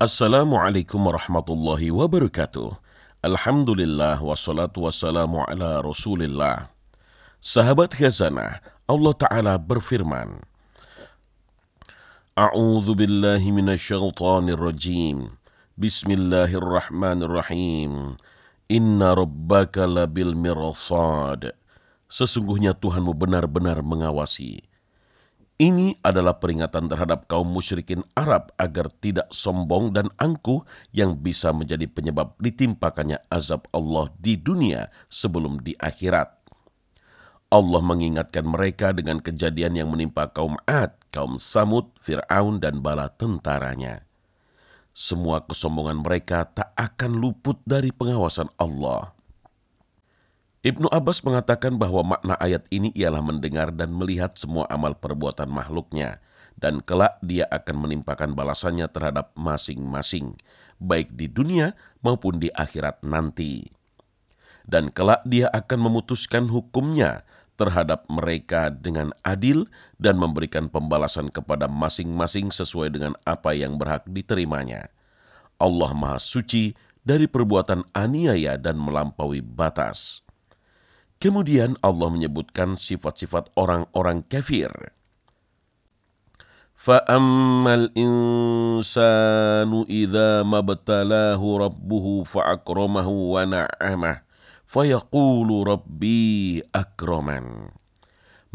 Assalamualaikum warahmatullahi wabarakatuh. Alhamdulillah wassalatu wassalamu ala rasulillah. Sahabat khazanah, Allah Ta'ala berfirman, A'udhu billahi minasyaitanir rajim. Bismillahirrahmanirrahim. Inna rabbaka labil mirsad. Sesungguhnya Tuhanmu benar-benar mengawasi. Ini adalah peringatan terhadap kaum musyrikin Arab agar tidak sombong dan angkuh yang bisa menjadi penyebab ditimpakannya azab Allah di dunia sebelum di akhirat. Allah mengingatkan mereka dengan kejadian yang menimpa kaum Ad, kaum Samud, Fir'aun, dan bala tentaranya. Semua kesombongan mereka tak akan luput dari pengawasan Allah. Ibnu Abbas mengatakan bahwa makna ayat ini ialah mendengar dan melihat semua amal perbuatan makhluknya, dan kelak dia akan menimpakan balasannya terhadap masing-masing, baik di dunia maupun di akhirat nanti. Dan kelak dia akan memutuskan hukumnya terhadap mereka dengan adil dan memberikan pembalasan kepada masing-masing sesuai dengan apa yang berhak diterimanya. Allah Maha Suci dari perbuatan aniaya dan melampaui batas. Kemudian Allah menyebutkan sifat-sifat orang-orang kafir. فَأَمَّا الْإِنسَانُ إِذَا مَا ابْتَلَاهُ رَبُّهُ فَأَكْرَمَهُ وَنَعَّمَهُ فَيَقُولُ رَبِّي أَكْرَمَنِ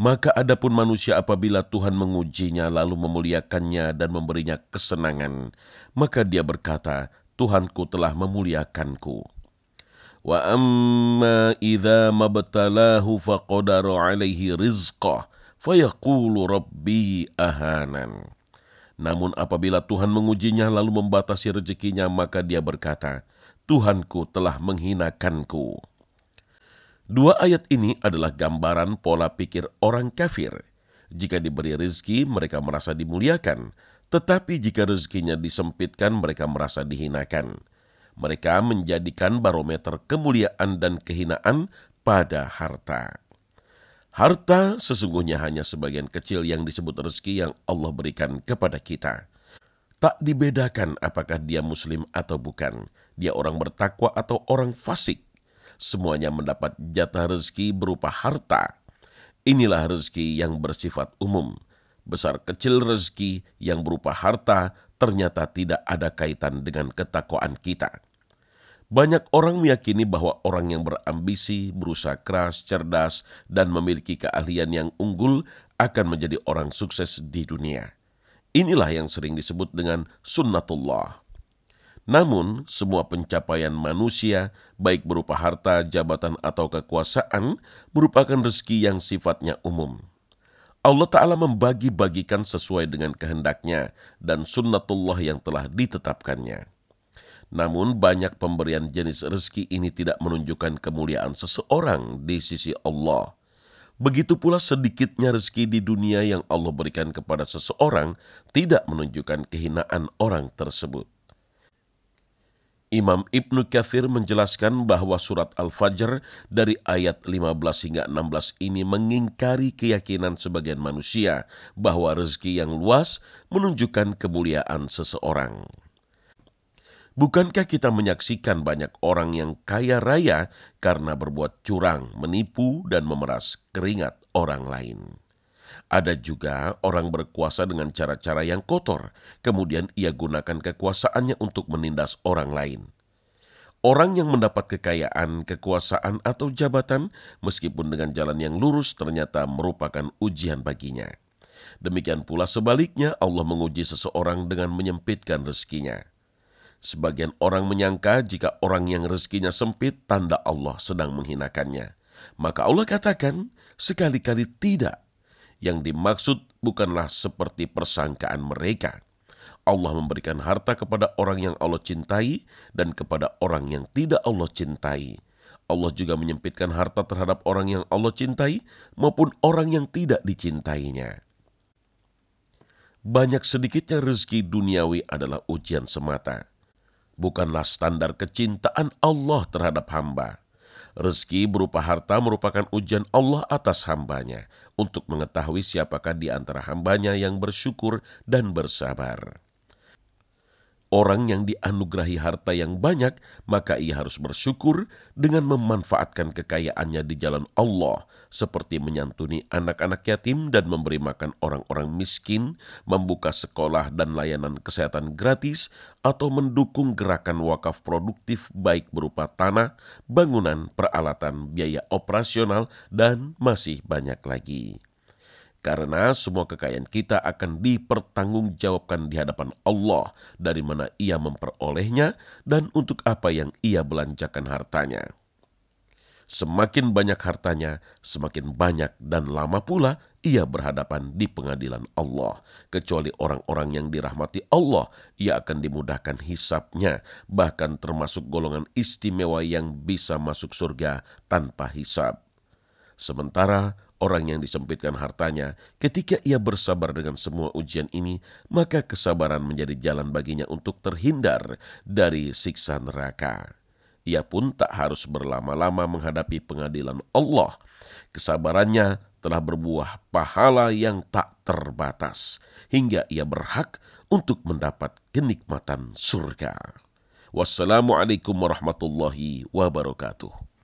Maka adapun manusia apabila Tuhan mengujinya lalu memuliakannya dan memberinya kesenangan, maka dia berkata, Tuhanku telah memuliakanku. Wa amma idza mabtalahu faqadara alaihi rizqah fayaqulu rabbi. Namun apabila Tuhan mengujinya lalu membatasi rezekinya maka dia berkata, Tuhanku telah menghinakanku. Dua ayat ini adalah gambaran pola pikir orang kafir. Jika diberi rezeki, mereka merasa dimuliakan. Tetapi jika rezekinya disempitkan, mereka merasa dihinakan. Mereka menjadikan barometer kemuliaan dan kehinaan pada harta. Harta sesungguhnya hanya sebagian kecil yang disebut rezeki yang Allah berikan kepada kita. Tak dibedakan apakah dia muslim atau bukan, dia orang bertakwa atau orang fasik. Semuanya mendapat jatah rezeki berupa harta. Inilah rezeki yang bersifat umum. Besar kecil rezeki yang berupa harta ternyata tidak ada kaitan dengan ketakwaan kita. Banyak orang meyakini bahwa orang yang berambisi, berusaha keras, cerdas, dan memiliki keahlian yang unggul akan menjadi orang sukses di dunia. Inilah yang sering disebut dengan sunnatullah. Namun, semua pencapaian manusia, baik berupa harta, jabatan, atau kekuasaan, merupakan rezeki yang sifatnya umum. Allah Ta'ala membagi-bagikan sesuai dengan kehendaknya dan sunnatullah yang telah ditetapkannya. Namun banyak pemberian jenis rezeki ini tidak menunjukkan kemuliaan seseorang di sisi Allah. Begitu pula sedikitnya rezeki di dunia yang Allah berikan kepada seseorang tidak menunjukkan kehinaan orang tersebut. Imam Ibnu Kathir menjelaskan bahwa surat Al-Fajr dari ayat 15 hingga 16 ini mengingkari keyakinan sebagian manusia bahwa rezeki yang luas menunjukkan kemuliaan seseorang. Bukankah kita menyaksikan banyak orang yang kaya raya karena berbuat curang, menipu, dan memeras keringat orang lain? Ada juga orang berkuasa dengan cara-cara yang kotor, kemudian ia gunakan kekuasaannya untuk menindas orang lain. Orang yang mendapat kekayaan, kekuasaan, atau jabatan, meskipun dengan jalan yang lurus, ternyata merupakan ujian baginya. Demikian pula sebaliknya, Allah menguji seseorang dengan menyempitkan rezekinya. Sebagian orang menyangka jika orang yang rezekinya sempit, tanda Allah sedang menghinakannya. Maka Allah katakan, sekali-kali tidak. Yang dimaksud bukanlah seperti persangkaan mereka. Allah memberikan harta kepada orang yang Allah cintai dan kepada orang yang tidak Allah cintai. Allah juga menyempitkan harta terhadap orang yang Allah cintai maupun orang yang tidak dicintainya. Banyak sedikitnya rezeki duniawi adalah ujian semata bukanlah standar kecintaan Allah terhadap hamba. Rezeki berupa harta merupakan ujian Allah atas hambanya untuk mengetahui siapakah di antara hambanya yang bersyukur dan bersabar. Orang yang dianugerahi harta yang banyak, maka ia harus bersyukur dengan memanfaatkan kekayaannya di jalan Allah, seperti menyantuni anak-anak yatim dan memberi makan orang-orang miskin, membuka sekolah dan layanan kesehatan gratis, atau mendukung gerakan wakaf produktif baik berupa tanah, bangunan, peralatan, biaya operasional, dan masih banyak lagi karena semua kekayaan kita akan dipertanggungjawabkan di hadapan Allah dari mana ia memperolehnya dan untuk apa yang ia belanjakan hartanya. Semakin banyak hartanya, semakin banyak dan lama pula ia berhadapan di pengadilan Allah. Kecuali orang-orang yang dirahmati Allah, ia akan dimudahkan hisapnya, bahkan termasuk golongan istimewa yang bisa masuk surga tanpa hisap. Sementara orang yang disempitkan hartanya, ketika ia bersabar dengan semua ujian ini, maka kesabaran menjadi jalan baginya untuk terhindar dari siksa neraka. Ia pun tak harus berlama-lama menghadapi pengadilan Allah. Kesabarannya telah berbuah pahala yang tak terbatas, hingga ia berhak untuk mendapat kenikmatan surga. Wassalamualaikum warahmatullahi wabarakatuh.